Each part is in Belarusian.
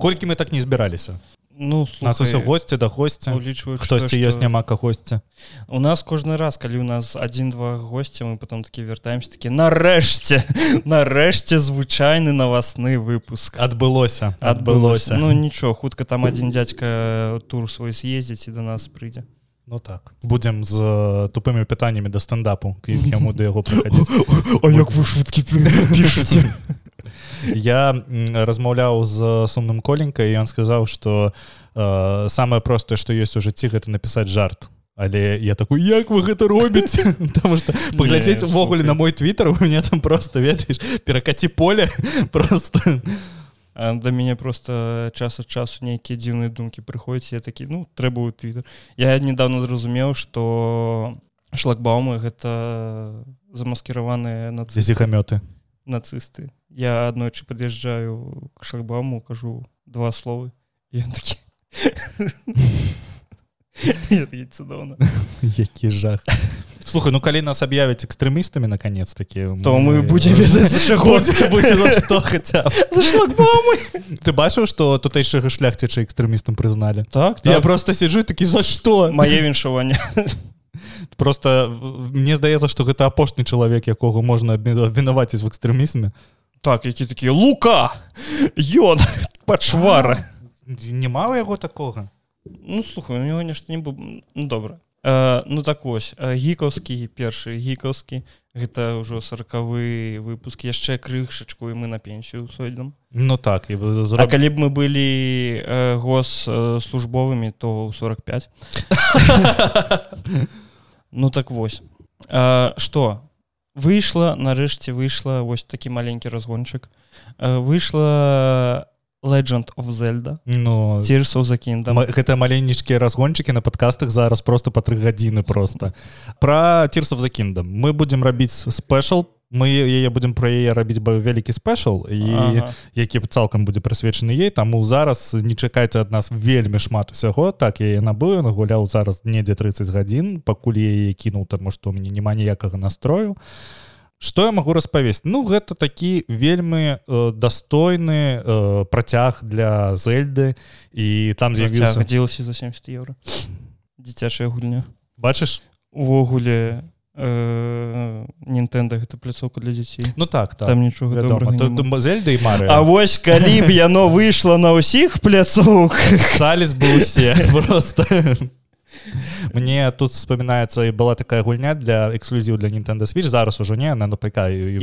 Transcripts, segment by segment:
колькі мы так не збіраліся? Ну нас усё госці да госця улічваю хтосьці ёсць няма кагосьці у нас кожны раз калі у нас один-два госця мы потом такі вяртаемся такі нарэшце нарэшце звычайны навасны выпуск адбылося адбылося. ну нічого хутка там один дядька тур свой съездзіць і до нас прыйдзе. Ну так будзем з тупымі пытаннямі да стендапу яму да яго прыходзіць як вы шуткі пішаце я размаўляў з сумным коленькай ён сказаў что э, самае простае што ёсць у жыцці гэта напісаць жарт. Але я такой як вы гэта робіце? Потому что паглядзець увогуле на мой твиттер у меня там просто ведаеш перакаці поле просто. Да мяне просто час ад часу нейкія дзіўныя думкі прыходзяць я такі ну трэба ў твиттер я недавно зразумеў что шлагбаумы гэта замаскіраваныя на зігамёты нацысты я аднойчы пад'язджаю к шлагбауму кажу два словы такі цудоўна які жах слухай ну калі нас аб'явяць экстрэмістамі наконец таки то мы будем что хотя ты бачыў что тутэйшага шляхціча экстрэмістам прызналі так я просто сиджу такі за что мае віншаванне просто мне здаецца что гэта апошні чалавек якога можна вінаваціць в экстрэмізме так які такія лука! Ён пачвара няма яго такога ну слухай у него нешта не бу ну, добра э, ну так вось гікаўскі першы гікаўскі гэта ўжо сорокавы выпуск яшчэ крышачку і мы на пенсію сойдзем ну так і зра... калі б мы былі э, гос э, службовымі то 45 ну так вось что выйшла нарэшце выйшла вось такі маленькі разгончык. Выйшла legend of зельда но закін гэта маленечкія разгончыкі на падкастах зараз просто па тры гадзіны просто. Про тирсов закіндам мы будемм рабіць спешл мы яе будемм пра яе рабіць бы вялікі спешл і ага. які цалкам будзе прысвечаны ей. Таму зараз не чакайце ад нас вельмі шмат усяго так я набыю нагуляў зараз недзе 30 гадзін пакуль яе кінуў таму што мне няма ніякага настрою. А Што я магу распавесці Ну гэта такі вельмі э, дастойны э, працяг для зельды і там з'явіўся дзелася за 70 евро дзіцячая гульня. Бачыш увогуле Нтэнда гэта пляцоўка для дзяцей Ну так, так. там нічога зельда і мары А вось калі б яно выйшло на ўсіх пляцоўках залез бы усе просто мне тут вспоминается і была такая гульня для эксклюзів для Nintendo Switch зараз уже не напрыкаю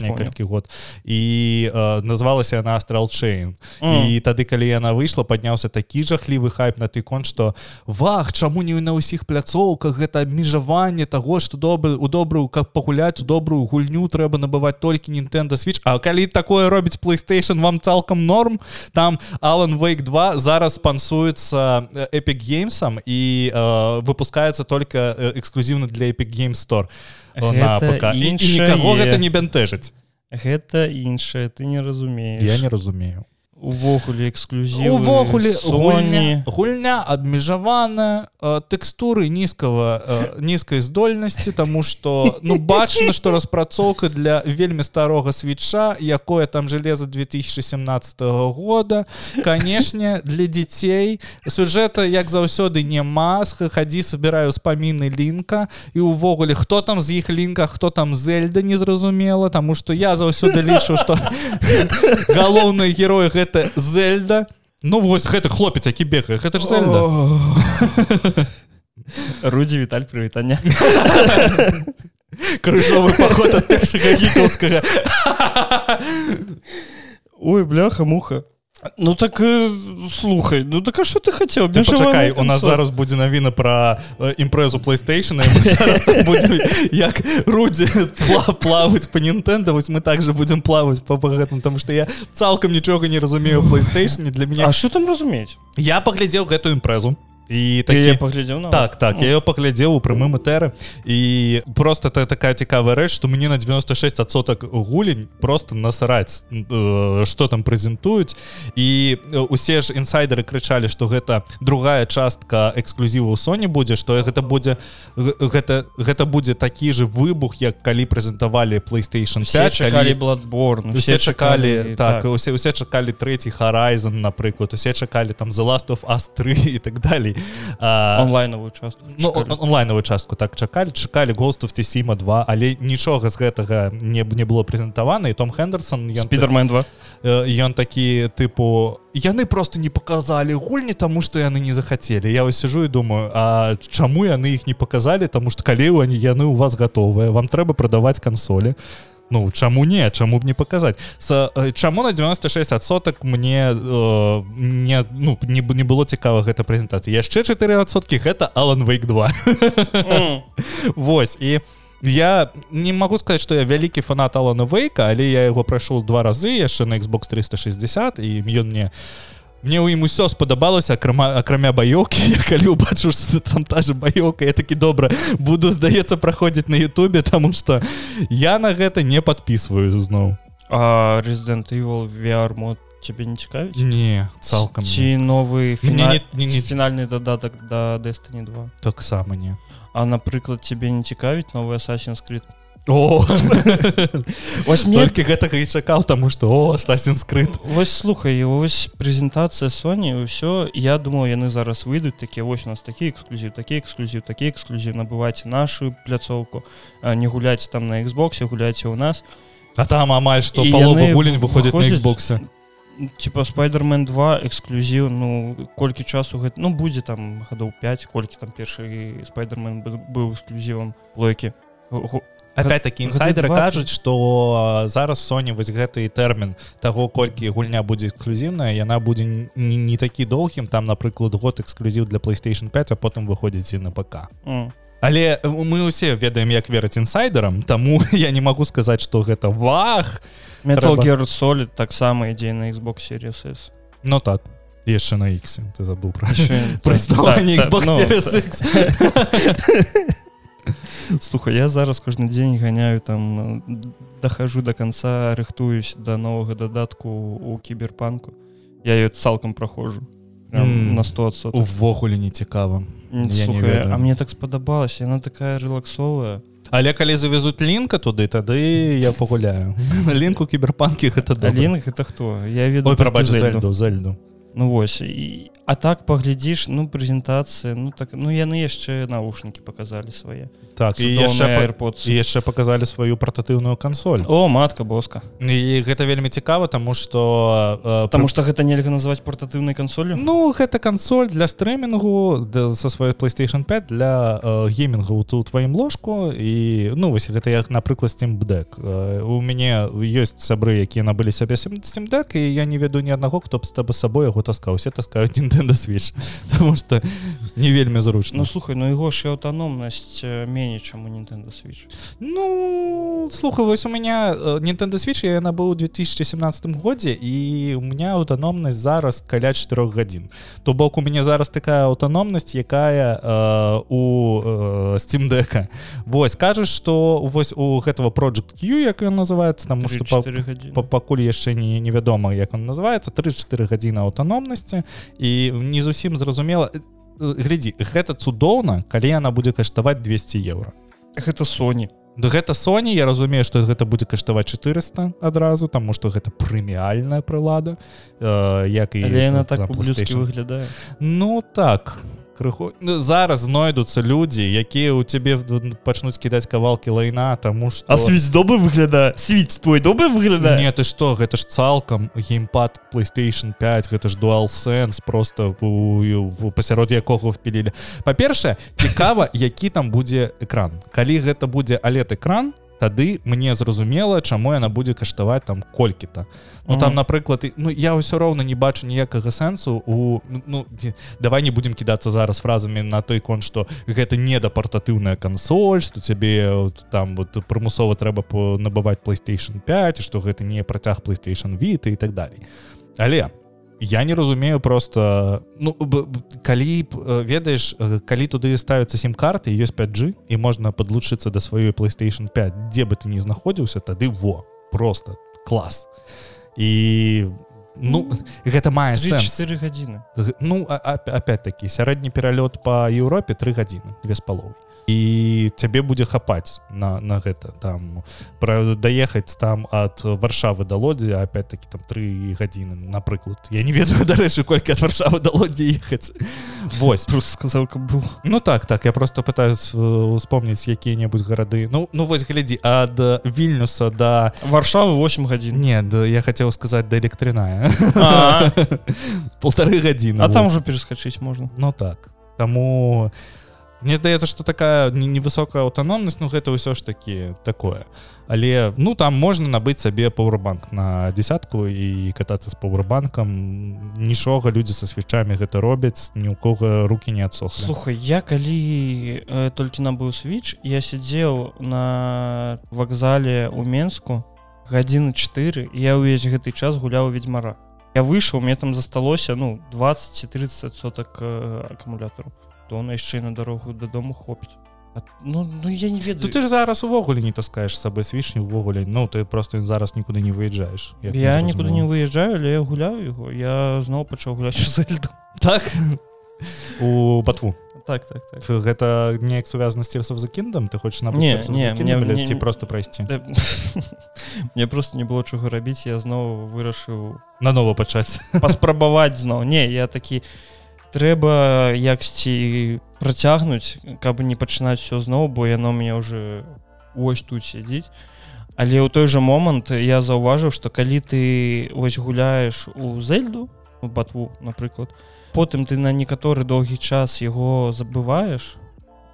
некалькі год. І э, называлася яна Astral Chain. Mm. і тады калі яна выйшла падняўся такі жахлівы хайп на ты кон что вах чаму не на ўсіх пляцоўках гэта абмежаванне того что добры у добрую как пагуляць у добрую гульню трэба набываць толькі Nintendo Switch А калі такое робіць PlayStation вам цалкам норм? Там Alan Wake 2 зараз спансуецца эпик геймсам і э, выпускается только э, эксклюзивно для Epic Game Store. Гэта не бянтэжыць гэта іншае ты не разумееш я не разумею увогуле эксклюзів увогуле гульня. Гульня абмежаваная э, тэкстуры нізкага э, нізкай здольнасці тому что ну бачна что распрацоўка для вельмі старога свеча якое там железа 2017 года. Канешне для дзяцей сюжэта як заўсёды маска хадзі собираю спаміны лінка і увогуле хто там з іх лінка хто там зельда незразумела тому что я заўсёды лічу что галоўныя героі гэта гэта зельда. Ну вось гэты хлопец які бегае гэта ж зельда. Рудзі віталь прывітання крыжовы паход ад першага гікаўскага. Ой бляха муха Ну так э, слухай Ну так а что ты хотел? Чакай у нас зараз будзе навіна про імпрэзу playstation як рудзі плаваць по Нтэнда вось мы также будем плаваць по гэтым тому что я цалкам нічога не разумею playstation для меня А что там разумець я паглядзеў гэтую імпрэзу і такі паглядзеў на так так я паглядзеў у прямым этэры і просто та такая цікавая рэч што мне на 96 адсотак гулень просто насараць что там прэзентуюць і усе ж інсайдеры крычалі что гэта другая частка эксклюзіву Соні будзе что гэта будзе гэта гэта будзе такі же выбух як калі прэзентавалі PlayStation 5 чакалі бладборн усе чакалі так, так. усе усе чакалі третий Horizon напрыклад усе чакалі там last of us 3 і так далей онлайновую частку ну, онлайновую частку так чакалі. Чакалі ghost of Тсіма 2 але нічога з гэтага не не было прэзентавана. І Том Хендерсон спидермен 2 ён такі тыпу яны просто не показалі гульні тому что яны не захацелі я вас сижу і думаю А чаму яны іх не показалі тому что калі они яны у вас готовыя вам трэба прадаваць кансолі Ну чаму не чаму б не показаць с чаму на 96 соток мне э, не ну не не было цікава гэта прэзентацыя? Яшчэ 4сотки гэта Алан вейк 2 mm. Вось і я не могу сказать что я вялікі фанат Алана вейка але я его прайшоў два разы яшчэ на Xbox 360 і ён мне не мне ў ім усё спадабалася акрама акрамя баёкі калі убачу там та же баёка я такі добра буду здаецца праходзіць на Ютубе тому что я на гэта не подписываю зноў резидент VR мод тебе не цікавіць не цалкам ці новы фіна... не, не, не фінальны дадатак да Destiny 2 таксама не. А напрыклад тебе не цікавіць новы Assassin скрыт вось мне гэтага і чакаў таму што о стасін скрыт вось слухай вось прэзентацыя Соні ўсё. Я думаю яны зараз выйдуць такія вось у нас такі эксклюзіў такі эксклюзіў такі эксклюзіў набываць нашу пляцоўку не гуляць там на Xбосе гуляйце ў нас. А там амаль што гулень выходзіць на Xбосе типа спайдермен 2 эксклюзіў ну колькі часу гэта ну будзе там гадоў 5 колькі там першы спайдермен быў эксклюзівам лойкі опять-таки інсайдеры кажуць что зараз Sony вось гэты тэрмін того колькі гульня будзе эксклюзіўная яна будзе не, не такі доўгім там напрыклад год эксклюзіў для PlayStation 5 а потым выходзіць і на ПК. Mm. але мы усе ведаем як верыць інсайдерам Таму я не могу сказаць что гэта вах. Metal Gear Solid таксама ідзе на Xbox Series S. Ну так яшчэ на X ты забыл про Xbox Series X слухай я зараз кожны дзень ганяю там дахожу до конца рыхтуюсь до да новага дадатку у кіберпанку. Я ее цалкам прохожу mm. на 100 увогуле не цікава. А мне так спадабалася яна такая релаксовая але калі завезуць лінка туды тады я пагуляю. Лінку кіберпанкі гэта да лінк это хто? Я веду прабачу зальду зальду Ну вось і а так паглядзіш ну прэзентацыя ну так ну яны яшчэ навушнікі показалі свае. Так і яшчэ airpods. яшчэ показалі сваю партатыўную кансоль. О матка боска. І гэта вельмі цікава тому что э, потому что гэта нельга называть партатыўнай кансолю ну гэта кансоль для стрэмінгу со сваёй playstation 5 для э, гейминга у у тваім ложку. І ну вось гэта як напрыклад steam deck. Э, у мяне ёсць сябры якія набылі сябе steam deck і я не веду ні аднаго хто б з таб сабой яго таскаў усе таскаюць Nintendo Switch потому что не вельмі зручно. Ну слухай ну его ж аўтаномнасць меней чым у Nintendo Switch. Ну слухай вось у меня Nintendo Switch я набыў у 2017 годзе і у меня аўтаномнасць зараз каля 4 гадзін то бок у мяне зараз такая аўтаномнасць якая э, у э, steam дека Вось кажаш что вось у гэтага project Q як ён называется там что пакуль яшчэ не невядома як он называется 34 гадзіны аўтаномнасці і не зусім зразумела глядзі гэта цудоўна калі яна будзе каштаваць 200 евро. Гэта Sony. Гэта Sony я разумею что гэта будзе каштаваць 400 адразу тому что гэта прэміальная прылада э, як і яна так выглядае. Ну так крыху. Ну, зараз знойдуцца людзі якія у цябе пачнуць кідаць кавалкі лайна тому что а свіць добы выгляда свіць твой добы выгляда не ты что гэта ж цалкам геймпад playstation 5 гэта ж дуал сэнс просто пасярод якога впілілі. Па-першае цікава які там будзе экран. Калі гэта будзе алет экран то тады мне зразумела чаму яна будзе каштаваць там колькі-то. Ну mm там напрыклад ну я ўсё роўна не бачу ніякага сэнсу у ну, ну давай не будемм кідацца зараз фразамі на той конт что гэта не да партатыўная кансоль что цябе там вот прымусова трэба набываць playstation 5 что гэта не працяг playstation віты і так далей. Але я не разумею просто ну калі ведаеш калі туды ставятся сим-карты ёсць 5G і можна подлучыцца да сваёй PlayStation 5 дзе бы ты не знаходзіўся тады во. Просто клас і ну гэта мае 4 гадзіны ну опять-таки сярэдні пералёт по Еўропе три гадзіны две з паловай і цябе будзе хапаць на на гэта. Там пра даехаць там от варшавы да лодзі опять-таки там три гадзіны напрыклад я не ведаю дарэчы колькі ад варшавы да лоддзі ехаць Вось просто сказал каб был Ну так так я просто пытаюсь успомніць якія-небудзь гарады Ну ну вось глядзі ад вільнюса да варшавы 8 гадзін не да, я хотел сказать да электрыная полторы гадзіны А там уже перескачыць можна Ну так. Таму я Мне здаецца что такая невысокая аўтаномнасць Ну гэта ўсё ж таки такое. Але ну там можна набыць сабе пауэрбанк на десятку і катацца з пауэрбанкам нічога людзі са свечамі гэта робяць ні ў кого руки не адсох слухай я калі э, толькі набыў switch я сидзеў на вакзале у менску гадзіны 4 я ўвесь гэты час гуляў ведьмара. Я выйшаў мне там засталося ну 20 30 соток э, акумулятару то на яшчэ на дарогу дадому хопіць ну, ну я не ведаю. ты ж зараз увогуле не таскаеш сабой свішні увогуле Ну ты просто зараз нікуды не выязджаеш я нікуды не выязджаю але я гуляю яго я зноў пачаў гуляць так? У батву. Так так, так. гэта неяк сувязана з церсов за кіндам ты хочаш на не, не, мне, мне, ці просто прайсці да, мне просто не было чаго рабіць я зноў вырашыў нанова пачаць паспрабаваць зноў не я такі я трэба яксьці працягнуць каб не пачынаць все зноў бо яно мне уже ось тут сядзіць. Але ў той жа момант я заўважыў что калі ты вось гуляеш у зельду батву напрыклад потым ты на некаторы доўгі час яго забываеш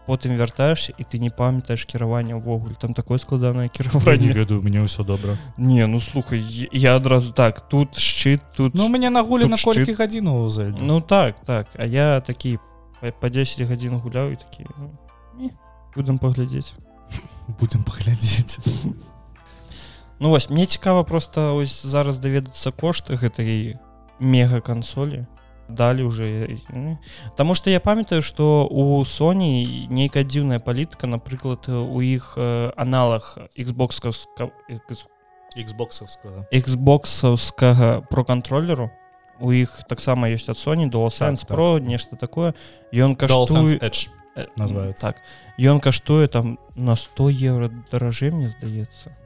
потым вяртаешься і ты не памятаеш кіраванне ўвогуле там такое складанае кіраванне ведаю мне ўсё добра не ну слухай я адразу так тут шчыт тут ну мяне нагулі на колькі гадзіну ну так так а я такі по 10 гадзін гуляў і такі ну, будем паглядзець будем паглядзець ну вось мне цікава просто ось зараз даведацца кошты гэтай мега кансолі далі уже Таму что я памятаю что у Sony нейкая дзіўная палітыка напрыклад у іх аналог Xbox Xboxовскага Xboxовскага про контроллеру у іх таксама ёсць ад Sony до так, про так. нешта такое. Ён каштуе называется. так. Ён каштуе там на 100 евро даражэй мне здаецца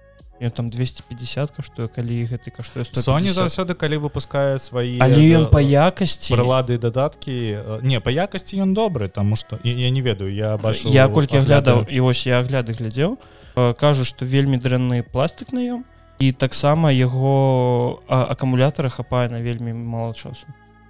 ён там 250 каштуе калі гэты каштуе Sony заўсёды калі выпускае свае але ён па якасці прылады дадаткі не па якасці ён добры тому что я, я не ведаю я бачу я колькі аглядаў і вось я агляды глядзеў кажу что вельмі дрэнны пластик на ём і таксама яго акумулятары хапае на вельмі мало часу.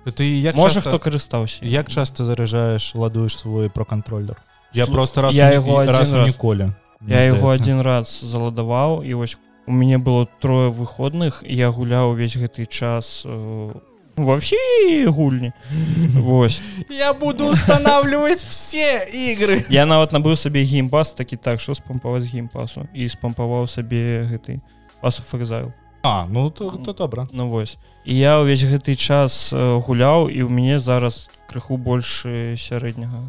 Ты як можа хто карыстаўся як часто заряджаешь ладуеш свой про контроллер я Слух, просто раз я яго раз ніколі я яго один раз заладаваў і вось у мяне было трое выходных я гуляў увесь гэты час э, вообще гульні. Вось я буду устанавливать все игры. Я нават набыў сабе геймпас такі так що спампаваць геймпасу? І спампаваў сабе гэты пасу фэкзайл А ну то, то добра. Ну вось. І я ўвесь гэты час гуляў і ў мяне зараз крыху больше сярэдняга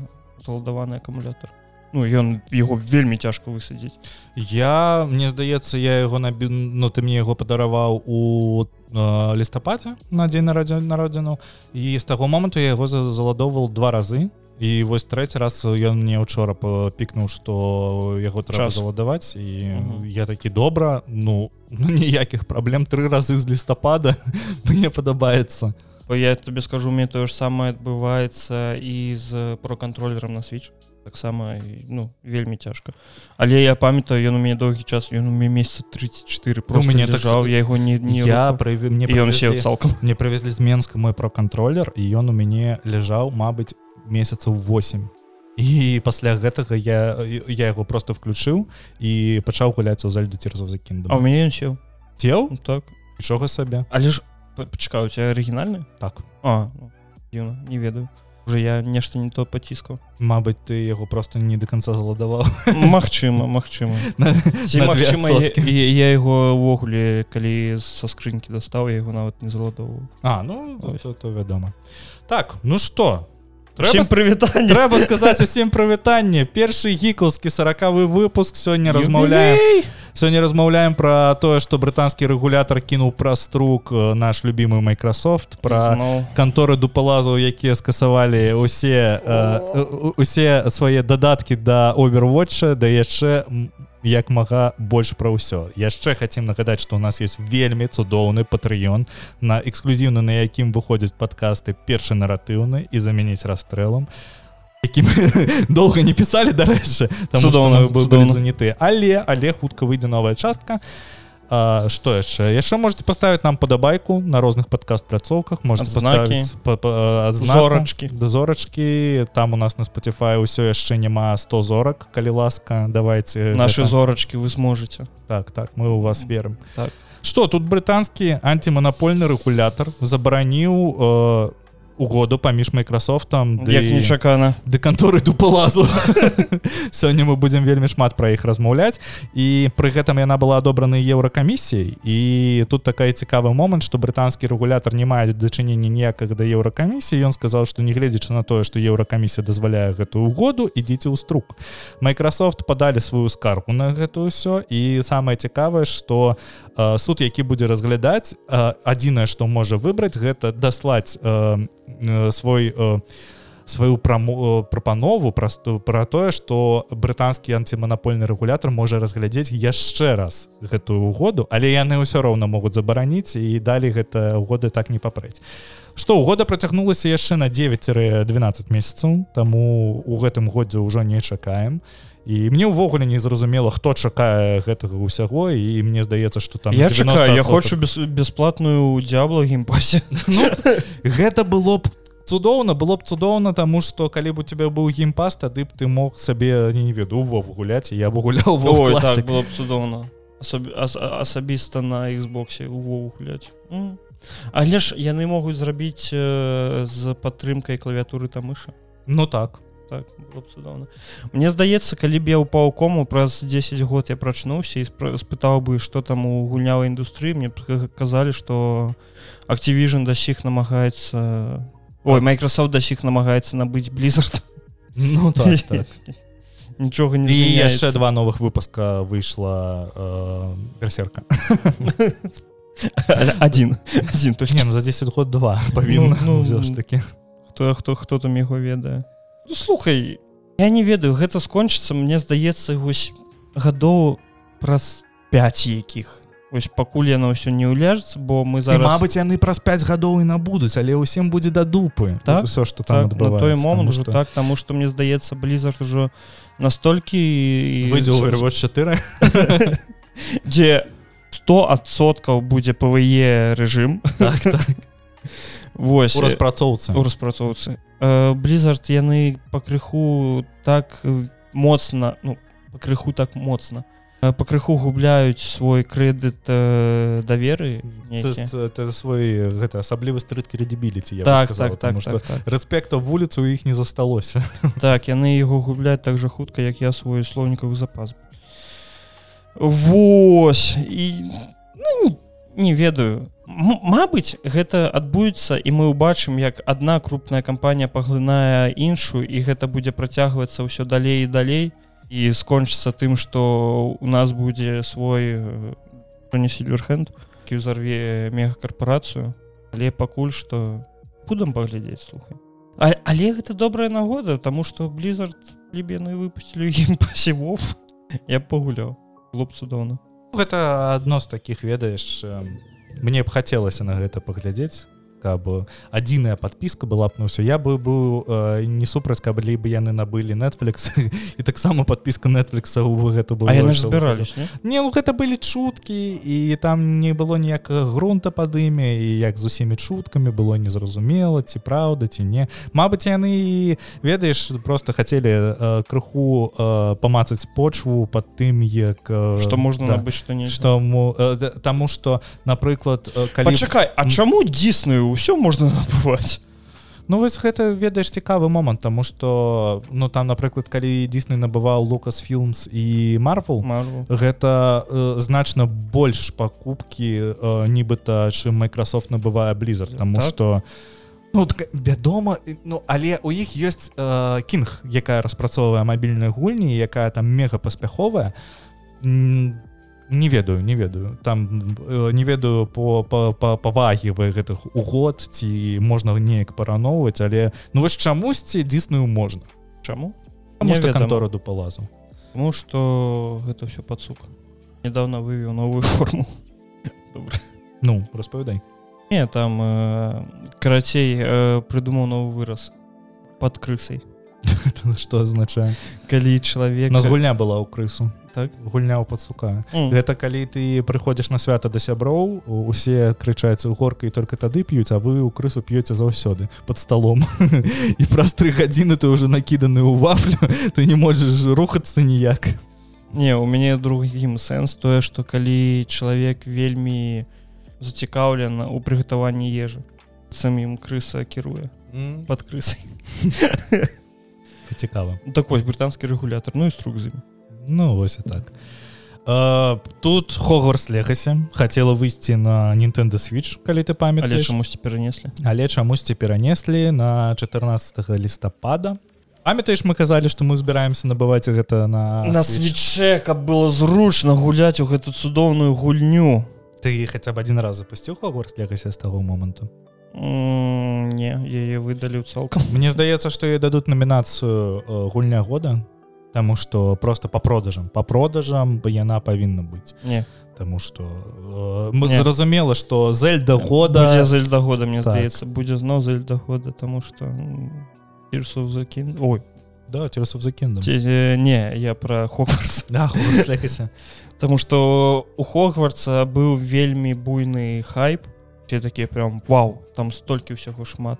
заладаваны акумулятор ну ён яго вельмі цяжка высадзіць. Я мне здаецца я яго набі но ты мне яго падараваў у э, лістападзе на дзень нарадзя народзіну і з таго моманту я яго заладоўваў два разы. І вось трэці раз ён мне учора пікнуў што яго трэба заладаваць. І угу. я такі добра ну, ну ніякіх праблем. Тры разы з лістапада мне падабаецца я тебе скажу мне тое ж самае адбываецца і з проконтроллером на свеч таксама ну вельмі цяжка але я памятаю ён у мяне доўгі час ён у мяне месяца 34 про мяне такжаў я яго не, не я праві мне ён сеў цалкам мне правезлі з менска мой проконтроллер і ён у мяне ляжаў Мабыць месяцаў 8 і пасля гэтага я я яго просто включыў і пачаў гуляць у зальду церзов закін у мяне ён сеў цел так. Нічога сабе але ж пачакаю тебя арыгінальны так. А ну, не ведаю уже я нешта не то паціскаў Мабыць ты яго просто не до конца заладаваў Магчыма Магчыма я яго ўвогуле калі са скрынькі дастаў яго нават не заладоў А ну то, то вядома так ну что трэба прывітанне трэба сказаць усім прывітанне першы гікаўскі сорокавы выпуск сёння размаўляем сёння размаўляем про тое что брытанскі рэгулятор кінуў праз струк наш любимый Microsoft про канторы дупалазаў якія скасавалі усе усе свае дадаткі да овервотча да яшчэ як мага больш пра ўсё. Яшчэ хацім нагадаць что у нас есть вельмі цудоўны патрыён на эксклюзіўны на якім выходзяць падкасты першы наратыўны і замяніць расстрэлам якім доўга не пісалі дарэчы там заняты. Але але хутка выйдзе новая частка что яшчэ яшчэ можете поставить нам падабайку на розных падкаст пляцоўках можете поставить зорачки да зорачки там у нас на Spotify ўсё яшчэ няма 100 зорак калі ласка. Давайте наши гэта... зорачки вы сможете. Так так мы у вас верым так. Что тут брытанскі антиманапольны рэгулятор забараніў э, угоду паміж Майкрасофтам як нечакана. ды канторы тупалазу сёння мы будзем вельмі шмат пра іх размаўляць і пры гэтым яна была адобрана еўракамісіяй. І тут такая цікавы момант што брытанскі рэгулятор не мае дачынення ніякага да еўракамісіі. Ён сказаў што не гледзячы на тое што еўракамісія дазваляе гэтую угоду ідзіце ў струк. Майкрасофт падалі сваю скаргу на гэтую ўсё. І самае цікавае што суд які будзе разглядаць адзінае што можа выбраць гэта даслаць Э, свой э, сваю праму прапанову просту про тое что брытанскі антиманапольны рэгулятор можа разглядзець яшчэ раз гэтую угоду але яны ўсё роўна могуць забараніць і далі гэта угоды так не папрэць что угода процягнулася яшчэ на 9-12 месяцаў таму у гэтым годзе ўжо не чакаем і мне ўвогуле не зразумела хто чакае гэтага ўсяго і мне здаецца что там я чакаю я хочу без бясплатную дзябла геймпасе ну, гэта было б цудоўна было б цудоўна тому что калі б у тебя быў геймпас тады б ты мог сабе не веду вов гуляць я бы гуляў так, было б цудоўна. Асабіста на Xбосе увогу гуляць. Але ж яны могуць зрабіць э, з падтрымкай клавіатуры там мыша ну так так цудоўна Мне здаецца калі б я упаў кому праз 10 год я прачнуўся і спытаў бы что там у гульнявай індустрыі мне казалі что Activision да сіх намагаецца Ой, Microsoft да сіх намагаецца набыць blizzard. Ну, так, так. нічога не і яшчэ два новых выпуска выйшла э, берсерка один. Один то не ну, за 10 год два павінна ну, ну, таки. хто хто хто там яго ведае ну, слухай я не ведаю гэта скончыцца мне здаецца вось гадоў праз 5 якіх. Ось пакуль яно ўсё не ўляжецца бо мы зараз Мабыць яны праз 5 гадоў і набудуць але ўсім будзе да дупы так все что там так, той момант что... так таму что мне здаецца блізар ужо настолькі выйдзе 4 дзе 100соткаў будзе пве рэжым так, так. Вось у распрацоўцы у распрацоўцы блізард яны пакрыху так моцна ну пакрыху так моцна Э, пакрыху губляюць свой крэдыт э, даверы свой гэта асаблівы стрыт кредібіліці так, так, так, так, так. рэспекта вуліцу іх не засталося так яны яго губляюць так жа хутка як я свой слоўнікавы запас. Вось і ну, не ведаю Мабыць гэта адбудзецца і мы ўбачым як адна крупная кампанія паглынае іншую і гэта будзе працягвацца ўсё далей і далей. І скончыцца тым что у нас будзе свой не сильверхенд які ўзарве мегакарпорацыю але пакуль что будам паглядзець слухай. А, але гэта добрая нагода тому что blizzard лібены выпусцілі ім пасевов я пагуляў лоб цудоўна гэта адно з таких ведаеш мне б хацелася на гэта паглядзець каб адзіная подпіска была б ну все я бы быў э, не супраць каб либо яны набылі netflix і таксама подпіска netflix у гэту збірались не ну гэта былі чуткі і там не было ніякага грунта под імя і як з усімі чуткамі было незразумела ці праўда ці не Мабыць яны ведаеш просто хотели э, крыху э, памацаць почву под тым як что э, можна да, набыць что не что э, таму что напрыклад э, калі чакай А чаму дзісную ўсё можна набываць Ну вось гэта ведаеш цікавы момант тому что ну там напрыклад калі дзійсны набываў лукас філмс і марвел гэта э, значна больш пакупкі э, нібыта чым Microsoft набывае blizzard тому так? что ну, так, вядома ну але у іх ёсць э, кінг якая распрацоўвае мабільныя гульні якая там мега паспяховая не ведаю не ведаю. Там э, не ведаю по павагі вы гэтых угод ці можна неяк параноўваць але ну вось чамусьці дзісную можна. Чаму? Кантораду палазу. Ну что гэта все пацук недавно вывеў новую форму. Ну распавядай. Не там э, карацей э, прыдумаў новы выраз. Под крысай что азначае калі чалавек нас гульня была ў крысу. Так? Гульня ў пацука mm. гэта калі ты прыходзіш на свята да сяброў усе крычаецца ў горка і только тады п'юць а вы ў крысу п'еце заўсёды под столом. І праз тры гадзіны ты уже накіданы ў вафлю ты не можаш рухацца ніяк не у мяне другім сэнс тое что калі чалавек вельмі зацікаўлена у прыгатаванні ежы самім крыса кіруе mm. под крысай цікава такой брытанскі рэгулятор ну і струк з імі Ну вось і так. Uh, тут Хогварс Легасе хацела выйсці на Nintendo Switch калі ты памятаеш чамусьці перанеслі але чамусьці перанеслі на 14 лістапада памятаеш мы казалі што мы збіраемся набываць гэта на на свече каб было зручна гуляць у гэту цудоўную гульню. Ты хаця б адзін раз запусціў Хогварс Легасе з таго моманту не яе выдаліў цалкам Мне здаецца што я дадуць намінацыю э, гульня года Таму что просто по продажам. По продажам бы яна павінна быць не. Таму что э, мы зразумела что зельда года зельда года мне так. здаецца будзе зноў зельда года тому что пірсов закін ой. Да закін не я про хогварс да, Таму что у хогварца быў вельмі буйны хайп все такія прям вау там столькі ўсяго шмат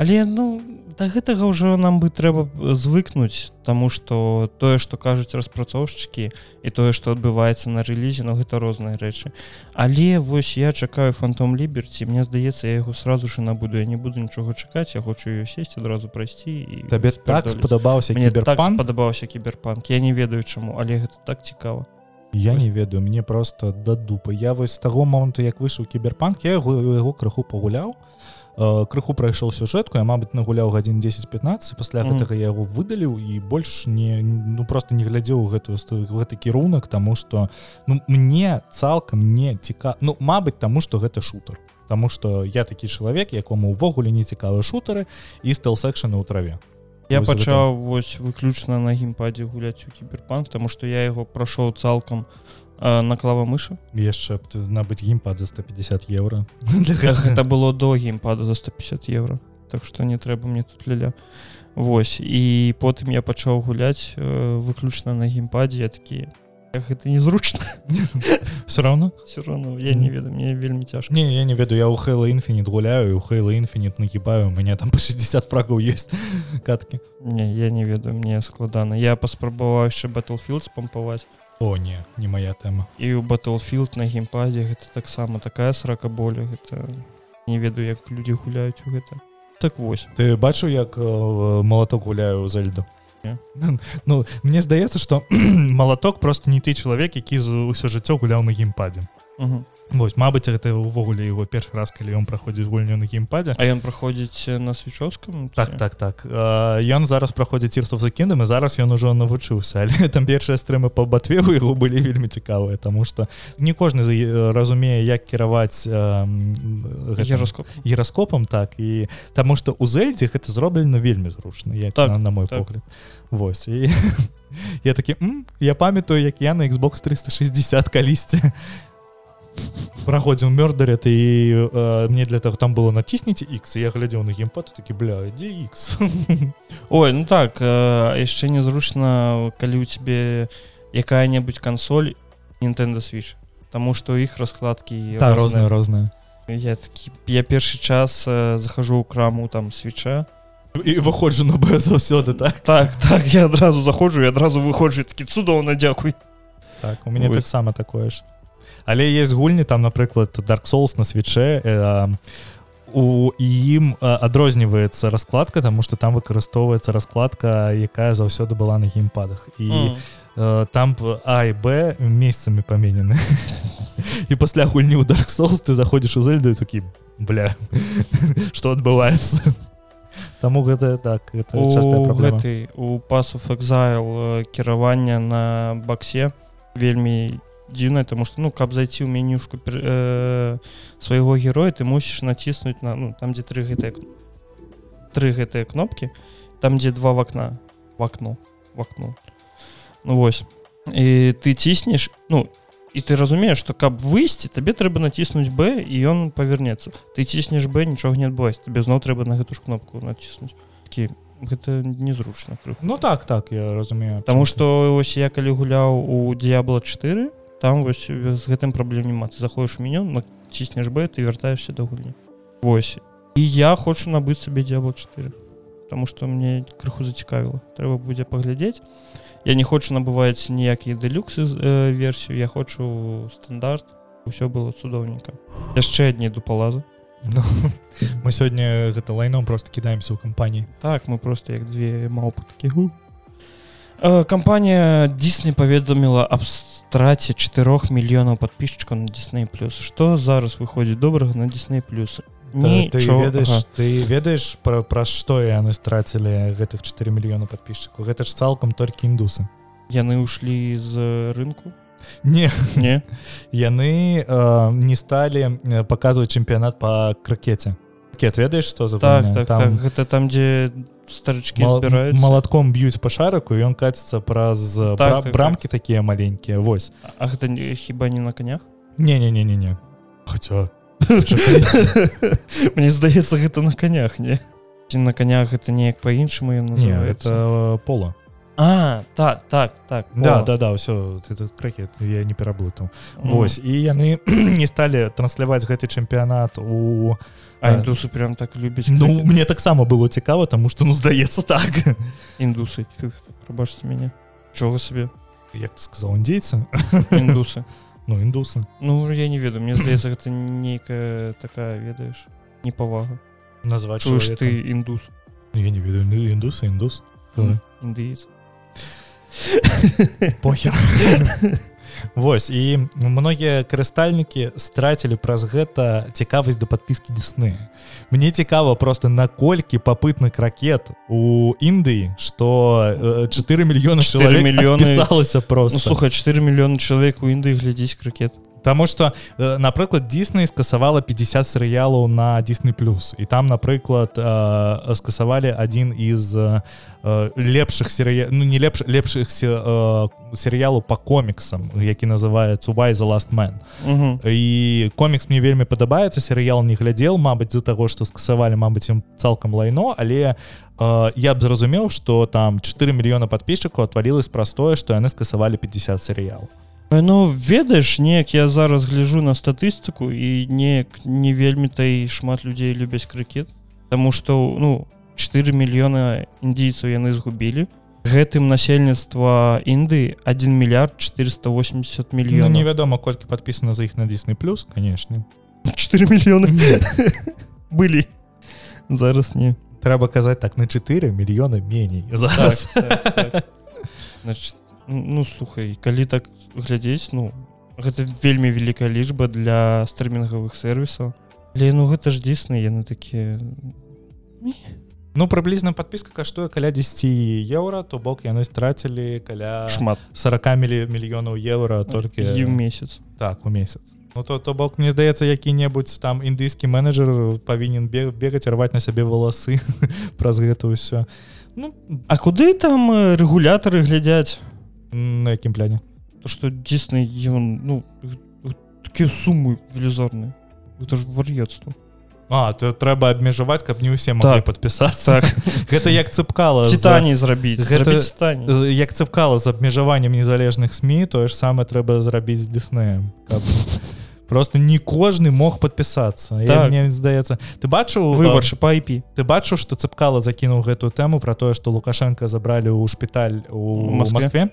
але ну да гэтага ўжо нам бы трэба звыкнуць тому что тое что кажуць распрацоўшчыкі і тое что адбываецца на рэлізе но гэта розныя рэчы але вось я чакаю фантом ліберці мне здаецца я яго сразу ж набуду. Я не буду нічога чакаць я хочу ее сесть адразу прайсці і табе так спадабаўся мне так падабаўся кіберпанк я не ведаю чаму але гэта так цікава Я не ведаю мне просто да дупы. Я вось з таго моманту як выйшаў кіберпанк я яго яго крыху пагуляў крыху прайшоў сюжэтку я мабыць нагуляў гадзін 10-15 пасля mm -hmm. гэтага я яго выдаліў і больш не ну просто не глядзеў гэтую гэты кірунак тому что ну мне цалкам не ціка ну мабыць таму что гэта шутер. Таму что я такі чалавек якому увогуле не цікавыя шутары і стал секшаны ў траве я пачаў вось выключна на геймпадзе гуляць у кіберпанк тому что я яго прайшоў цалкам на клава мыша яшчэ набыць геймпад за 150 евро это было до геймпада за 150 евро так что не трэба мне тут ляля. Вось і потым я пачаў гуляць э, выключна на геймпадзе я такі гэта незручна все равно? Все равно я не ведаю мне вельмі цяжка не я не ведаю я у хэла інфінит гуляю у хэла інфінит нагибаю у меня там по 60 фрагаў есть катки. Не я не ведаю мне складана я паспрабаваў яшчэ battlefield спампаваць О не не моя тэма і ў battlefield на геймпадзе гэта таксама такая срака боля гэта не ведаю як людзі гуляюць у гэта так вось ты бачу як э, малаток гуляю за льду Ну мне здаецца что малаток просто не ты чалавек які з усё жыццё гуляў на геймпадзе Вось Мабыць гэта увогуле его першы раз калі ён праходзіць гульню на геймпадзе А ён праходзіць на свечоўском так так так. Ён зараз праходзіць ірсов закінам і зараз ён ужо навучыўся. Але там першыя стрымы по батве у яго былі вельмі цікавыя тому что не кожны разумее як кіраваць гіроскоп гіраскопам так і таму что у зельдзе гэта зроблена вельмі зручна я так, на, на мой так. погляд. Вось і я такі я памятаю як я на Xbox 360 калісьці праходзіў мёрдаря ты э, мне для того там было націсніце X я глядзеў на геймпад такі бля дзе X Ой ну так э, яшчэ незручна калі у тебе якая-небудзь кансоль Nintendo switch Таму что іх раскладкі да, розная розная я такі, я першы час э, захожу ў краму там свеча і выходжу на б заўсёды так? Так так я адразу заходжу і адразу выходжу такі цудоўна дзякуй так у мяне таксама такое ж але есть гульні там напрыклад dark souls на свече э, у ім адрозніваецца раскладка тому что там выкарыстоўваецца раскладка якая заўсёды была на геймпадах. І mm. э, там а і б месяцамі паменены. І пасля гульні ў dark souls ты заходзіш у зельду такі бля что адбываецца? Таму гэта так это гэты у пасу экзайл кіравання на баксе вельмі дзіўна тому что ну каб зайти ў менюшку э, свайго героя ты мусіш націснуць на ну, там дзе тры гэтыя тры гэтыя кнопки там дзе два в акна в окно в окно. Ну вось і ты ціснеш ну і ты разумееш что каб выйсці табе трэба націснуць б і ён павернецца ты ціснеш б нічога не адбываць тебе зноў трэба на гэту ж кнопку націснуць такі гэта незручна ну так так я разумею Таму что ось я калі гуляў у д'ябла 4 там вось з гэтым праблем няма. Ты заходишь меню на ціснеш б ты вяртаешься до гульні восьось і я хочу набыць сабе д'ябла 4 потому что мне крыху зацікавіла трэба будзе паглядзець я не хочу набываць ніякія дэлюксы э, версію я хочу стандарт. Ўсё было цудоўненька яшчэ адні дупалазы ну, мы сёння гэта лайном просто кідаемся ў кампаніі так мы просто як две маўпуткі э, кампанія Дісней паведаміла аб страце 4 мільёнаў подписчикаў на Дісней плюс что зараз выходзіць добрага на Дісней плюсы ты ведаеш ага. ты ведаеш пра, пра што яны страцілі гэтых 4 мільёна подписчикаў гэта ж цалкам толькі індусы яны ушли з рынку не. Не? Яны э, не сталі паказваць чэмпіянат по кракете кет ведаеш что за так, так, там... так. Гэта там дзе старычки Мал, малатком б'юць па шараку ён каціцца праз так, бра, так, брамки так. такія маленькія Вось. А гэта хіба не на конях? Не не не не не хотя Мне здаецца гэта на конях не? На конях это неяк по-іншаму это пола А так так так да да да все ты тут кракет я не пераблытаў Вось і яны не сталі трансляваць гэты чэмпіянат у індусы прям так любіць Ну мне таксама было цікава тому что ну здаецца так. Індусы прабачце мяне чого сабе як ты сказал індзейцы індусы ну індусы Ну я не ведаю мне здаецца гэта нейкая такая ведаеш непавага назваць ты індус я не ведаю індусы індус індыец похер Вось і многія карыстальнікі страцілі праз гэта цікавасць да падпіскі Дсны Мне цікава просто наколькі папытны кракет у Індыі што 4 мільёны чалавек мільёны. пісалася просто ну, слухай 4 мільёны чалавек у Індыі глядзіць кракет Таму что э, напрыклад Дисней скасавала 50 серыялаў на Disney плюс і там напрыклад э, скасавалі один из э, лепшых серыя ну не лепш лепшых серыялу по коміксам які называется why the last man і комікс мне вельмі падабаецца серыял не глядзел Мабыць з-за таго что скасавалі Мабыць ім цалкам лайно. Але я б зразумеў что там 4 мільёна подписчикаў отвалілось простое что яны скасавалі 50 серыялаў Ну ведаеш неяк я зараз гляжу на статыстыку і неяк не вельмі та і шмат людзей любяць крыкет Таму што ну 4 мільёна індійцаў яны згубілі гэтым насельніцтва Інды 1 мільярд 480 мільён ну, невядома колькі подпісана за іх на Дсны плюс конечно. 4 мільёны былі зараз не. Трэба казаць так на 4 мільёны меней зараз. так, так, так. Значит, ну слухай калі так глядзець ну гэта вельмі вялікая лічба для стрымінгавых сервісаў але ну гэта ж дзейсны яны такія ну прыблізна подпіска каштуе каля 10 еўра то бок яны страцілі каля шмат. 40 мілі мільёнаў еўра толькі і ў месяц. Так у месяц. Ну то то бок мне здаецца які-небудзь там індыйскі менеджер павінен бег бегаць рваць на сябе валасы праз гэта ўсё. Ну а куды там рэгулятары глядзяць на якім пляне. То что дзейсны ён ну такія сумы велізорныя это ж вар'етство А то трэба абмежаваць каб не ўсе могли так, подпісацца так. гэта як цыпкала цытані зрабіць гэта як цыпкала з абмежаваннем незалежных сМ тое ж самае трэба зрабіць з Дснеем просто не кожны мог подпісацца так. мне здаецца ты бачыў выбаршы по IP ты бачыў что цыпкала закінуў гэтую тэму про тое что лукашенко забралі ў шпіталь у Москве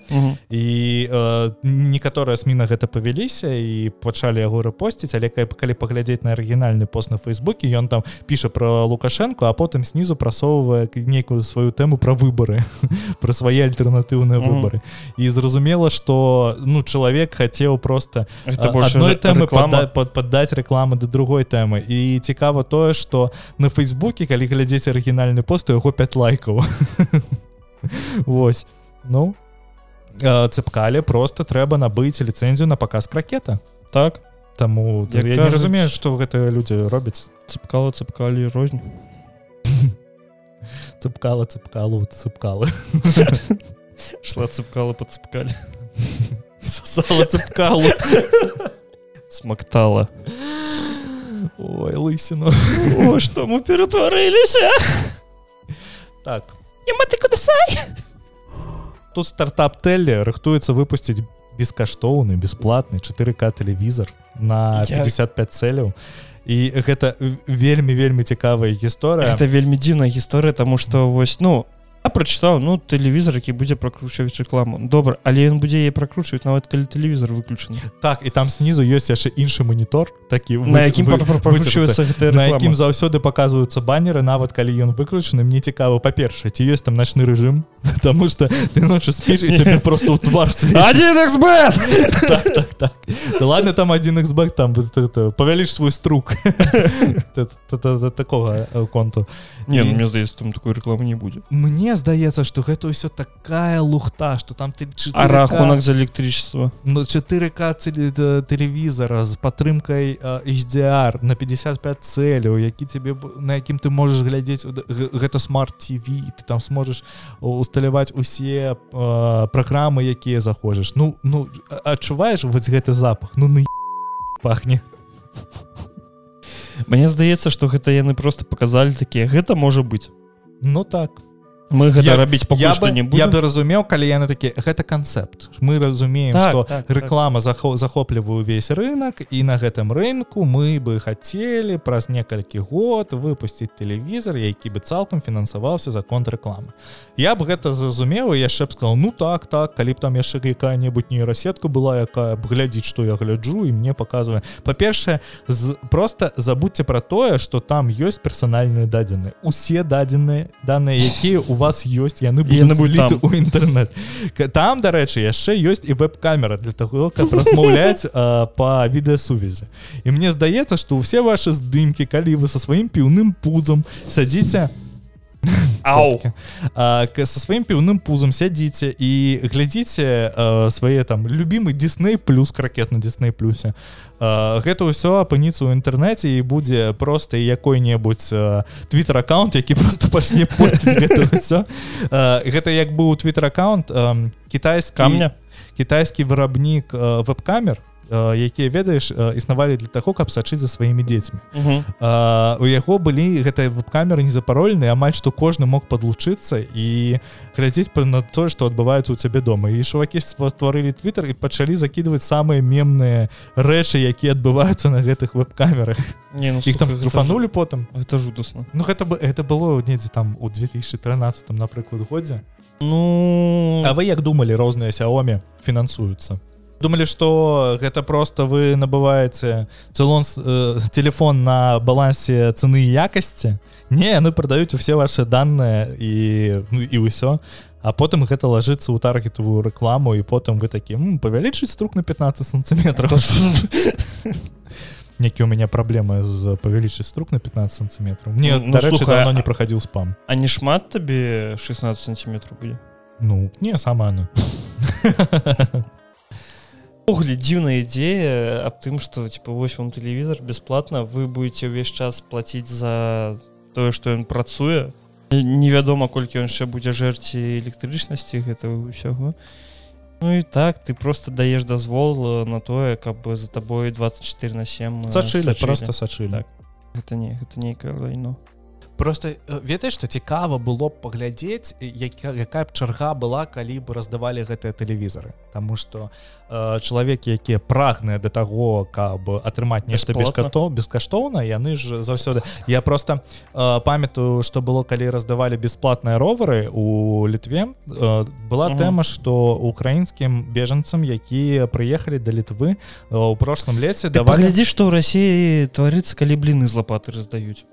і э, некаторыя сМ на гэта павяліся і пачалі яго рэпосціць але калі паглядзець на арыгінальны пост на фейсбуке ён там піша про лукашенко а потым снізу прасоўвае нейкую сваю тэму про выборы про свае альтэрнатыўныя выборы і зразумела что ну чалавек хацеў просто одной тэмы паддаць рэкламы да другой тэмы і цікава тое что на фейсбуке калі глядзець арыгінальны пост яго 5 лайкаў. Вось. Ну цыпкалі просто трэба набыць ліцэнзію на паказ ракета так? Таму я кажу... разумею што гэтыя людзі робяць. Цыпкала цыпкалі рознь. Цыпкала цыпкалу цыпкалы шла цыпкала пацыпкалі цыпкалу смактала ой лысіну что мы ператварыліся так. Ты куды сай? Тут стартап телли рыхтуецца выпусціць бескаштоўны бесплатны 4к тэлевізор на 55 цэляў і гэта вельмі вельмі цікавая гісторыя это вельмі дзіўная гісторыя тому что вось ну я прочытаў ну тэлевізор які будзе прокручваць рекламу. Добра але ён будзе яе прокручваць нават калі тэлевізор выключаны так і там снізу ёсць яшчэ іншы монітор такі на якім на якім заўсёды показваюцца баннеры нават калі ён выключаны мне цікава па-першае ці ёсць там начны рэжым потому что ты ночы спіш просто ў твар так, так, так. ладно там один xб там павяліш свой струк. Такого конту. Не ну, мне здаецца там такой рекламы не будзе мне здаецца что гэта ўсё такая лухта что там ты рахунак за электричество ну 4к телевізора з падтрымкай HDR на 55 цэляў які тебе на якім ты можешь глядзець гэта смарт TV ты там сможешь усталяваць усе праграмы якія захожаш ну ну адчуваеш вось гэты запах? Ну на пахне. Мне здаецца что гэта яны просто показалі такія гэта можа быть ну так мы гэта рабіць я бы, не будем. я бы разумеў калі яны такі гэта канцэпт мы разумеем так, что так, реклама так. захо захопліваю увесь рынок і на гэтым рынку мы бы хацелі праз некалькі год выпусціць тэлевізор які бы цалкам фінансаваўся за конт рекламы я б гэта зразумеў яшчэ б сказал ну так так калі б там яшчэ якая-небудзь нейрасетка была якая б глядзіць что я гляджу і мне показывае па-першае з просто забудьте про тое что там ёсць персанальныя дадзены усе дадзеныя данные якія у вас вас ёсць яны былі у інтэрнет там дарэчы яшчэ ёсць і веб-камера для того как размаўляць по відэасувязі. І мне здаецца что ўсе ваши здымки калі вы со сваім піўным пузам сядзіце на Ау. А, со сваім піўным пузам сядзіце і глядзіце свае там любімы Дисней плюс кракет на Дисней плюсе гэта ўсё апыніцца ў інтэрнэце і будзе проста якой-небудзь твиттер аккаунт які просто пачне все гэта як быў твиттер аккаунт кітайскі камня. кітайскі вырабнік веб-камер якія ведаеш існавалі для таго каб сачыць за сваімі дзецьмі. У яго былі гэтыя веб-камеры незапарольныя амаль што кожны мог подлучыцца і глядзець на тое што адбываецца у цябе дома. І шувакі стварылі твиттер і пачалі закідваць самыя мемныя рэчы якія адбываюцца на гэтых веб-камерах. Не ну, іх там труфанули потым. это жудасна. Ну гэта бы это было недзе там у 2013 напрыклад годзе. Ну А вы як думалі розныя сяомі фінансуюцца думали что гэта просто вы набываете цэлон э, телефон на балансе цены якасці? Не ну продаюць все ваши данные і ну, і ўсё. А потым гэта ложится у таргетовую рекламу і потым вы таким павялічыць струк на 15 сантиметров некі у меня праблемы з павялічыць струк на 15 сантиметров мне ну, слуха, не проходил спам. а не шмат табе 16 сантиметров были ну не сама она Угле дзіўная ідзея аб тым што типа вось вам тэлевізор бясплатна вы будете ўвесь час плаціць за тое што ён працуе невядома колькі ён яшчэ будзе жэрці электрычнасці гэтага ўсяго Ну і так ты просто даеш дазвол на тое каб за табой 24 на 7 сачылі просто сачылі так. гэта не гэта нейкае лайно просто ведаеш што цікава было б паглядзець якая, якая б чарга была калі бы раздавалі гэтыя тэлевізары. Таму што э, чалавекі якія прагныя да таго каб атрымаць нешта бескато бескаштоўна яны ж заўсёды. Я просто э, памятаю што было калі раздавалі бясплатныя ровары у літве э, была угу. тэма што украінскім бежанцам якія прыехалі да літвы у прошлым леце давай глядзі што ў рассіі тварыцца калі бліны з лапаты раздаюць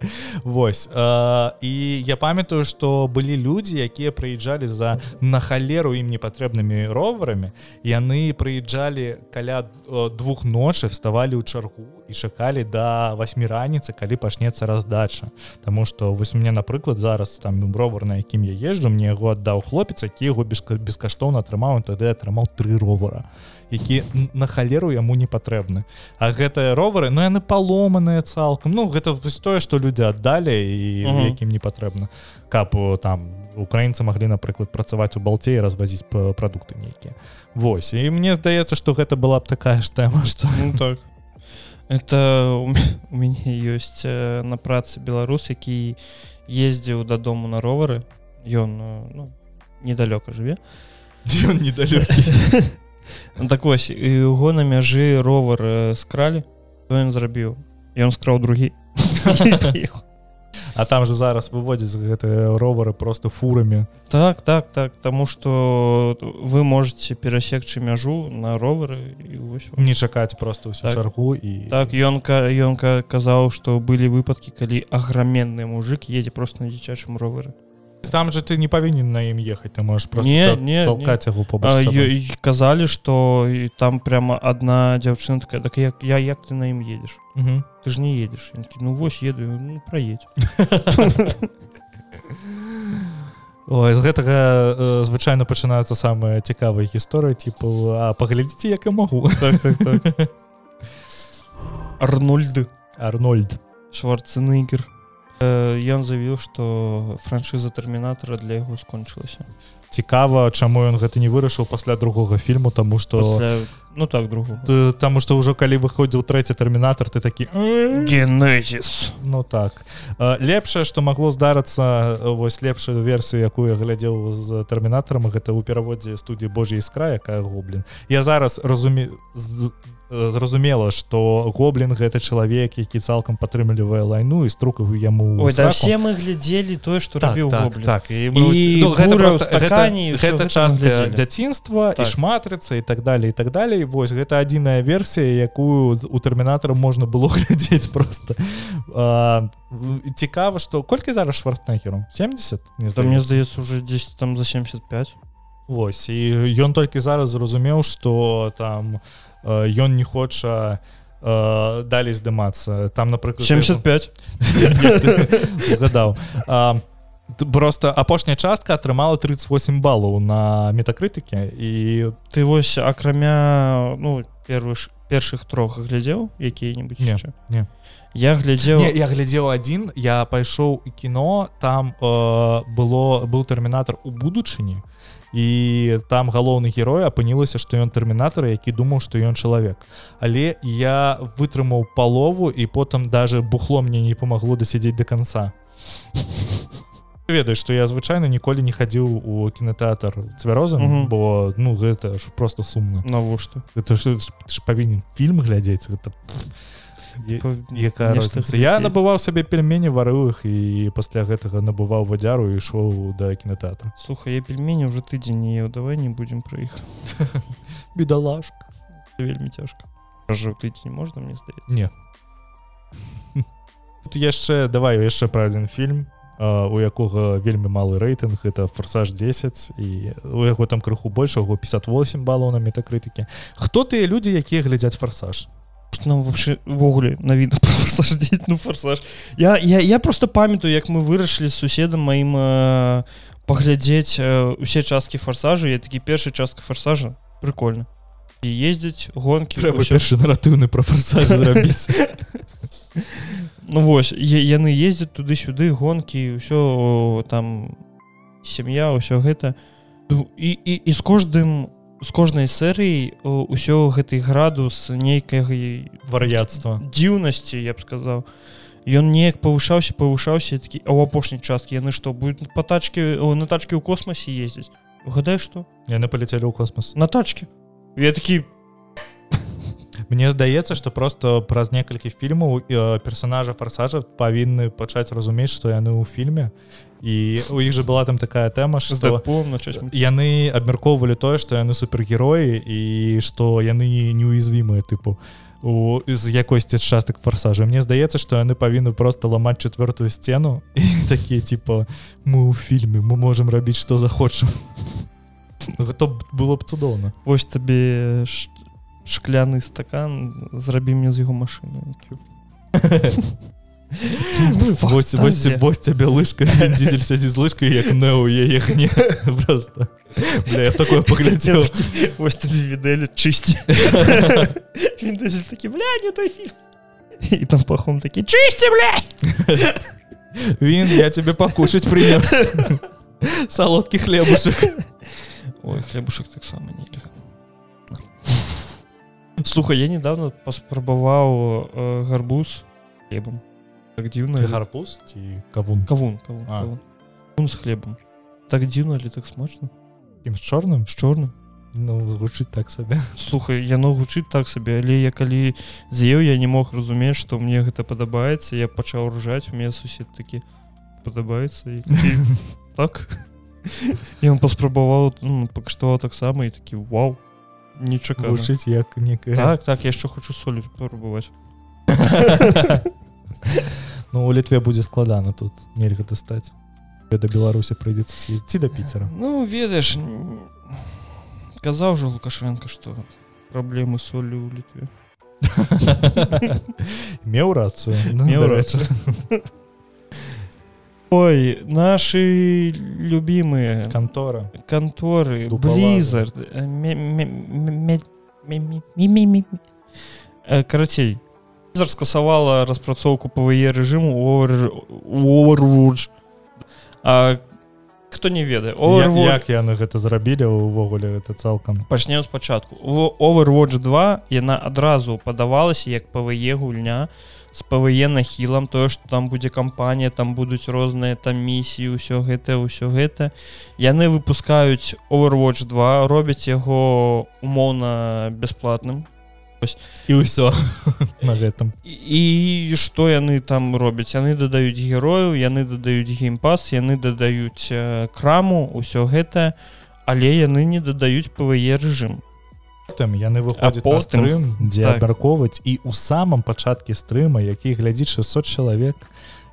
Вось э, і я памятаю што былі людзі якія прыязджалі за на халеру ім непатрэбнымі роварамі яны прыязджалі каля двух ночы вставалі ў чаргу і чакалі да восьмі раніцы калі пачнецца раздача. Таму што вось у мне напрыклад зараз там ровар на якім я езджу мне яго аддаў хлопец які яго бескаштоўна атрымаў тады атрымаў тры ровара які на халеру яму не патрэбны. А гэтыя ровары ну яны паломаныя цалкам. Ну гэта тое што людзі аддалі і -huh. якім не патрэбна. Каб там украінцы маглі напрыклад працаваць у балце і развазіць прадукты нейкія. Вось і мне здаецца што гэта была б такая ж тэма што ну, так. Это у мяне ёсць на працы беларус які ездзіў дадому на ровары. Ён ну, недалёка жыве. Ён недалёкі так ось яго на мяжы ровар скралі то ён зрабіў. Ён скраў другі. А там же зараз выводзіць гэтыя ровары просто фурамі. Так так так тому что вы можете перасекчы мяжу на ровары не чакаць просто ўсю так, чаргу і так ёнка ёнка казаў что былі выпадкі калі аграменны мужик едзе просто на дзіцячым ровары там же ты не павінен на ім ехаць ты можешь просто не, не, яго не. казалі что там прямо одна дзяўчына такая так як я як ты на ім едешь ты ж не едешь ну вось еду ну, проедь Ой, з гэтага э, звычайна пачынаецца самая цікавая гісторыя типу а паглядзіце як я магу так, так, так. арнольд. Арнольд. Шварценегер ён заявіў што франшыза тэрмінатара для яго скончылася. Цікава чаму ён гэта не вырашыў пасля другога фільму тому что пасля... ну так другу таму что ўжо калі выходзіў трэці тэрмінатар ты такі генезіс ну так. Лепшае что магло здарыцца вось лепшую версію якую я глядзеў з тэрмінатарам гэта ў пераводзе студіі Божья іскра якая гоблін я зараз разуме з зразумела что гоблин гэта чалавек які цалкам падтрымлівае лайну і струкаву яму Ой, да все мы глядзелі тое что так, рабіў так, так і, і ну, гэта, просто, стакане, гэта, гэта частка дзяцінства так. і шматрыца і так далее і так далее вось гэта адзіная версія якую у тэрмінатара можна было глядзець просто. А, цікава что колькі зараз швартнахеру 70 мне здаецца. уже 10 там за 75 Вось і ён толькі зараз зразумеў что там у ён не хоча э, далей здымацца. Там напрыклад 75 згадаў просто апошняя частка атрымала 38 балаў на метакрытыкі і ты вось акрамя ну первых першых трох глядзеў якія-нибудь не, не. Я глядзеў не, я глядзеў адзін я пайшоў кіно там э, было быў тэрмінатор у будучыні і і там галоўны герой апынілася што ён тэрмінатар які думаў што ён чалавек але я вытрымаў палову і потым даже бухло мне не памагло дасядзець до конца. Ведаеш што я звычайна ніколі не хадзіў у кінотэатр цвярозам mm -hmm. бо ну гэта ж просто сумна навошта это ж, ж павінен фільм глядзець это якая розніца я набываў сабе пельмені варыў іх і пасля гэтага набываў вадзяру і ішоў да кінотэатра слухай я пельмені уже тыдзень не давай не будзем пра іх бедалашка вельмі цяжка тыдзень можна мне здаецца не тут яшчэ давай яшчэ пра адзін фільм у якога вельмі малы рэйтынг это форсаж 10 і у яго там крыху больш яго 58 балаў на метакрытыкі хто тыя людзі якія глядзяць форсаж что нам вообще ввогуле навіна форсаж ну форсаж. Я я я просто памятаю як мы вырашылі з суседам маім э, паглядзець э, усе часткі форсажу я такі першая частка форсажа? Прикольно і ездзіць гонки наратыўны про форсаж зрабіць ну вось яны ездзяць туды-сюды гонки ўсё там сям'я ўсё гэта. Ну, і і, і з кожным у з кожнай серыі ўсё гэты градус нейкай вар'яцтва. дзіўнасці я б сказаў. Ён неяк павышаўся павышаўся такі а ў апошняй часткі яны што будуць па тачкі на тачкі ў космосе ездзіць угадай што? Яны паляцелі ў космос на тачкі я такі Мне здаецца што просто праз некалькі фільмаў персонажа фарсажа павінны пачаць разумець што яны ў фільме. І у іх же была там такая тэма что яны абмяркоўвалі тое што яны супергероі і што яны неуязвімыя тыпу у з якосці частак фарсажа. Мне здаецца што яны павінны просто ламаць четвертую сцену і такія типа мы ў фільме мы можемм рабіць што захочам гэта было б цудоўна. Вось табе шкляны стакан зрабі мне з яго машыны вось цябе лыжка дизель сядзі з лыжкай як не у яе не просто. Бля, такое паглядзеў вось відэлі чысці такі бля не той фільм і там пахом такі чысці бля він я тебе пакушаць прынёс салодкі хлебушак ой хлебушак таксама нельга слухай я недавно паспрабаваў э, гарбуз хлебам так дзіўна гарбуз ці кавун? Кавун, кавун, кавун. кавун з хлебам так дзіўна ли так смачна ім з чорным з чорным Ну гучыць так сабе слухай яно гучыць так сабе але я калі з'еў я не мог разумець што мне гэта падабаецца я пачаў ржаць у меня сусед такі падабаецца так? Ён паспрабаваў ну, пакаштаваў таксама і такі вау не чакаўчыць як некая так так яшчэ хочу солі пробаваць Ну у літве будзе складана тут нельга дастаць да беларусі прыйдзецца ці да піцера Ну ведаеш казаў жа лукашенко што праблемы солі ў літве меў рацыю меў рацыю Ой, наши любимые конторы конторы Blizzard карацей Blizzard скасавала распрацоўку ПВЕ режиму Overwatch. А хто не ведае як яны гэта зрабілі увогуле это цалкам? Пачнем спачатку. Overwatch 2 яна адразу падавалася як ПВЕ гульня з ПВЕ нахілам тое што там будзе кампанія там будуць розныя там місіі ўсё гэта ўсё гэта. Яны выпускаюць Overwatch 2 робяць яго умоўна бясплатным. І ўсё на гэтым. І што яны там робяць? Яны дадаюць герояў яны дадаюць геймпас яны дадаюць краму ўсё гэта але яны не дадаюць ПВЕ рэжым потым яны выходзяць пострым дзе так. абмяркоўваць і у самом пачатке стрыма які глядзіць 600 чалавек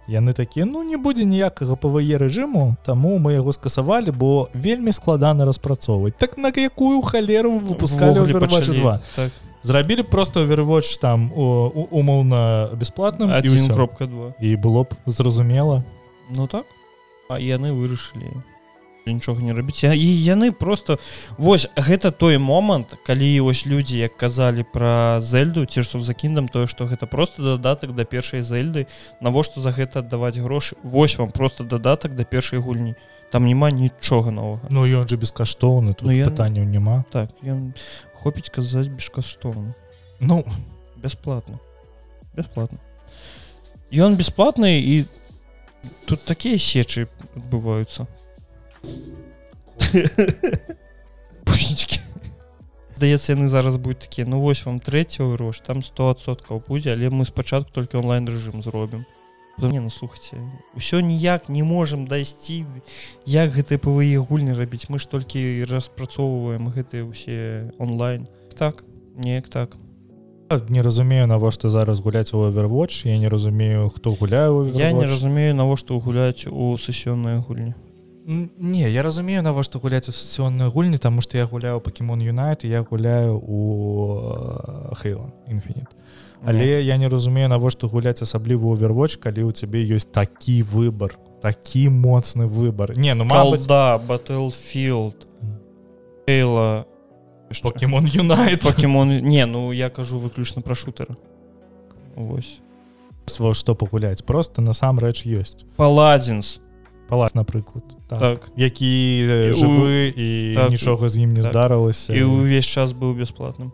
яны такія ну не будзе ніякага пВе рэжыму таму мы яго скасавалі бо вельмі складана распрацоўваць так на якую халеру выпускалі два так. зрабілі просто вервоч там умоўна бесплатным кропка 2 і было б зразумела. Ну так. А яны вырашылі нічога не рабіць і яны просто вось гэта той момант калі вось людзі як казалі про зельду цішсу за кіндам тое что гэта просто дадатак да першай зельды навошта за гэта аддаваць грошы? Вось вам просто дадатак да першай гульні. Там няма нічога новага. Ну ён же бескаштоўны тут я... пытанняў няма. Так ён хопіць казаць бескаштоўна. Ну. Бясплатна. Бясплатна. Ён бясплатны і тут такія сечы адбываюцца пушнічки даецца яны зараз будуць такія ну вось вам трэці грош там 100соткаў будзе але мы спачатку только онлайн рэжым зробім не ну слухайте ўсё ніяк не можемм дайсці як гэты пве гульні рабіць? Мы ж толькі распрацоўваем гэтыя ўсе онлайн так неяк так. Не разумею навошта зараз гуляць у овервоч я не разумею хто гуляю я не разумею навошта гуляць у сесіённыя гульні Не я разумею навошта гуляць асацыённыя гульні таму што я гуляю покемон юнайт я гуляю у хейла інфінит але я не разумею навошта гуляць асаблівы овервоч калі ў цябе ёсць такі выбор такі моцны выбор не ну мал да battlefield хейла покемон юнайт. Покемон не ну я кажу выключна пра шутера Вось што пагуляць просто насамрэч ёсць паладзінс палац напрыклад так, так. які жывы і так, нічога з ім не так. здарылася і ўвесь час быў бясплатным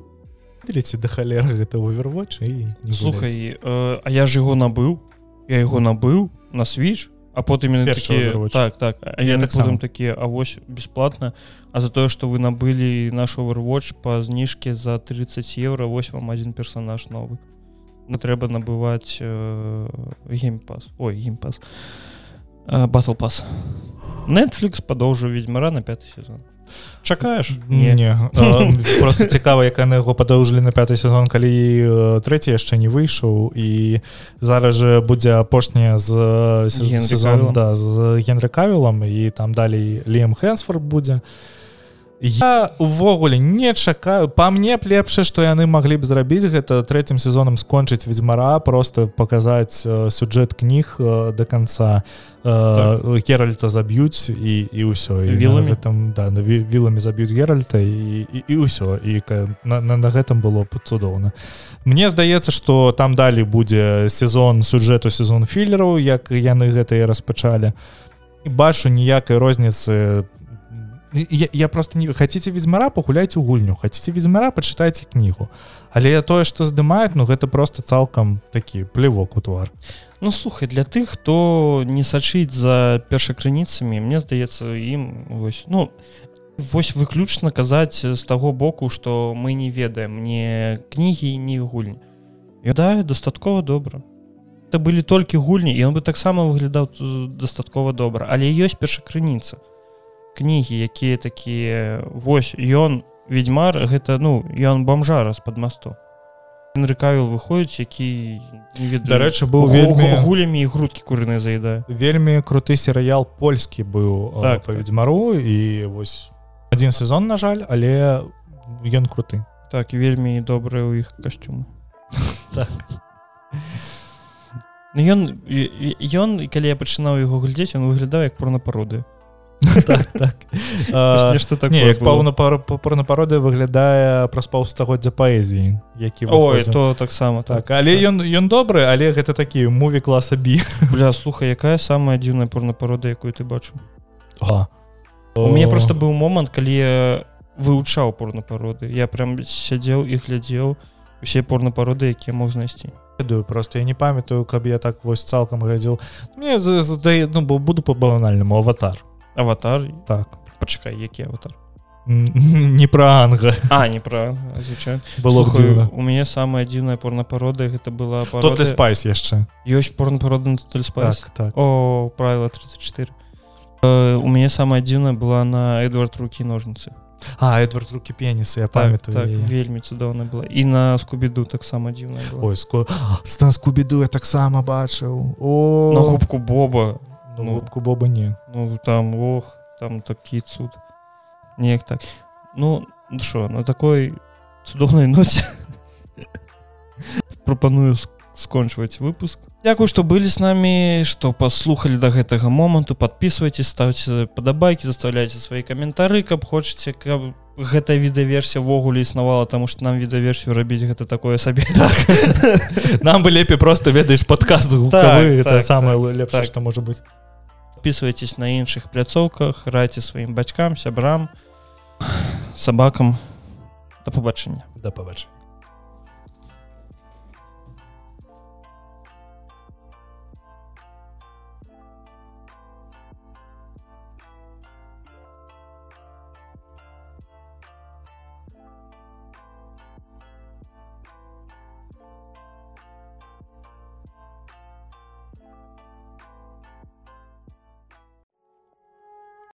ці да халера гэта овервоч і слухай э, а я ж яго набыў я его набыў на switch а потым такі, так так. А я так потым такія авось бесплатно а за тое что вы набылі наш overwatch по зніжке за 30 евро вось вам один персонаж новы но трэба набываць э, геймпас ой геймпас батл пас netflix падоўжу ведьмара на пятый сезон. Чакаеш не, не. просто цікава як яны яго падоўжылі на пятый сезон калі трэці яшчэ не выйшаў і зараз же будзе апошняя з сезон да, з генры кавілам і там далей лем хэнсфорд будзе і я увогуле не чакаю. По мне б лепшае что яны маглі б зрабіць гэта третьим сезоном скончыць ведьзьмара просто показаць э, сюджэт кніг э, до конца э, геральта заб'юць і і ўсё. Вілами там да віламі заб'юць геральта і і ўсё. І на, на, на гэтым было цудоўна. Мне здаецца что там далі будзе сезон сюджэту сезон філераў як яны гэтыя распачалі. Бачу ніякай розніцы по я, я просто не хотите ведьзьмара пагуляйте у гульню. Хотите ведьзьмара почитайте кнігу але тое что здымаюць ну гэта просто цалкам такі плевок у твар. Ну слухай для тых хто не сачыць за першакрыніцамі мне здаецца ім вось ну вось выключна казаць з таго боку что мы не ведаем мне кнігі не гульні. Да дастаткова добра. Это былі толькі гульні і он бы таксама выглядаў дастаткова добра. Але ёсць першакрыніца. то кнігі якія такія вось ён ведьмар гэта ну ён бомжара з-пад масту рыкавіл выходзіць які дарэчы быў вельмі гулямі і грудкі курыны заедае. Вельмі круты серыял польскі быў так, па ведьзьмару і вось один сезон на жаль але ён круты. Так вельмі добрыя ў іх касцюмы. Так. ён ён калі я пачынаў яго глядзець он выглядаў як порнапароды. так, так. Нешта так. Як паўна порна пародыя выглядае праз паўстагоддзя паэзіі які ой то таксама так. Але ён ён добры але гэта такі муві класа бі бля слухай якая самая дзіўная порна парода якую ты бачу у мяне просто быў момант калі я вывучаў порна пароды я прям сядзеў і глядзеў усе порна пароды якія мог знайсці ведаю просто я не памятаю каб я так вось цалкам глядзеў мне здае ну бо буду по банальнаму аватар аватар? Так. Пачакай які аватар? Не пра анга. А не пра было Слухаю, у мяне самая дзіўная порнапарода гэта была ты спайс яшчэ ёсць порнапарода так, так. о правила 34 э, у мяне самая дзіўная была на эдвард рукі ножніцы а эдвард рукі пенісы я памятаю так, так, вельмі цудоўна была і на скубіду таксама дзіўная ой ско... стан скубіду я таксама бачыў о. На губку боба ну, губку боба не. ну там ох там такі цуд неяк так ну що на такой цудоўнай ноце прапаную скончваць выпуск. Дякую што былі з намі што паслухалі да гэтага моманту. Подписывайте ставце падабайкі заставляйте свае каментары каб хочаце каб гэта відаверсія ввогуле існавала таму што нам відаверсію рабіць гэта такое сабе. Так. нам бы лепей просто ведаеш падказ так, так, самое так, лепш так. што можа быць подписывайтесь на іншых пляцоўках райце сваім бацькам сябрам сабакам да побачення. Да побачення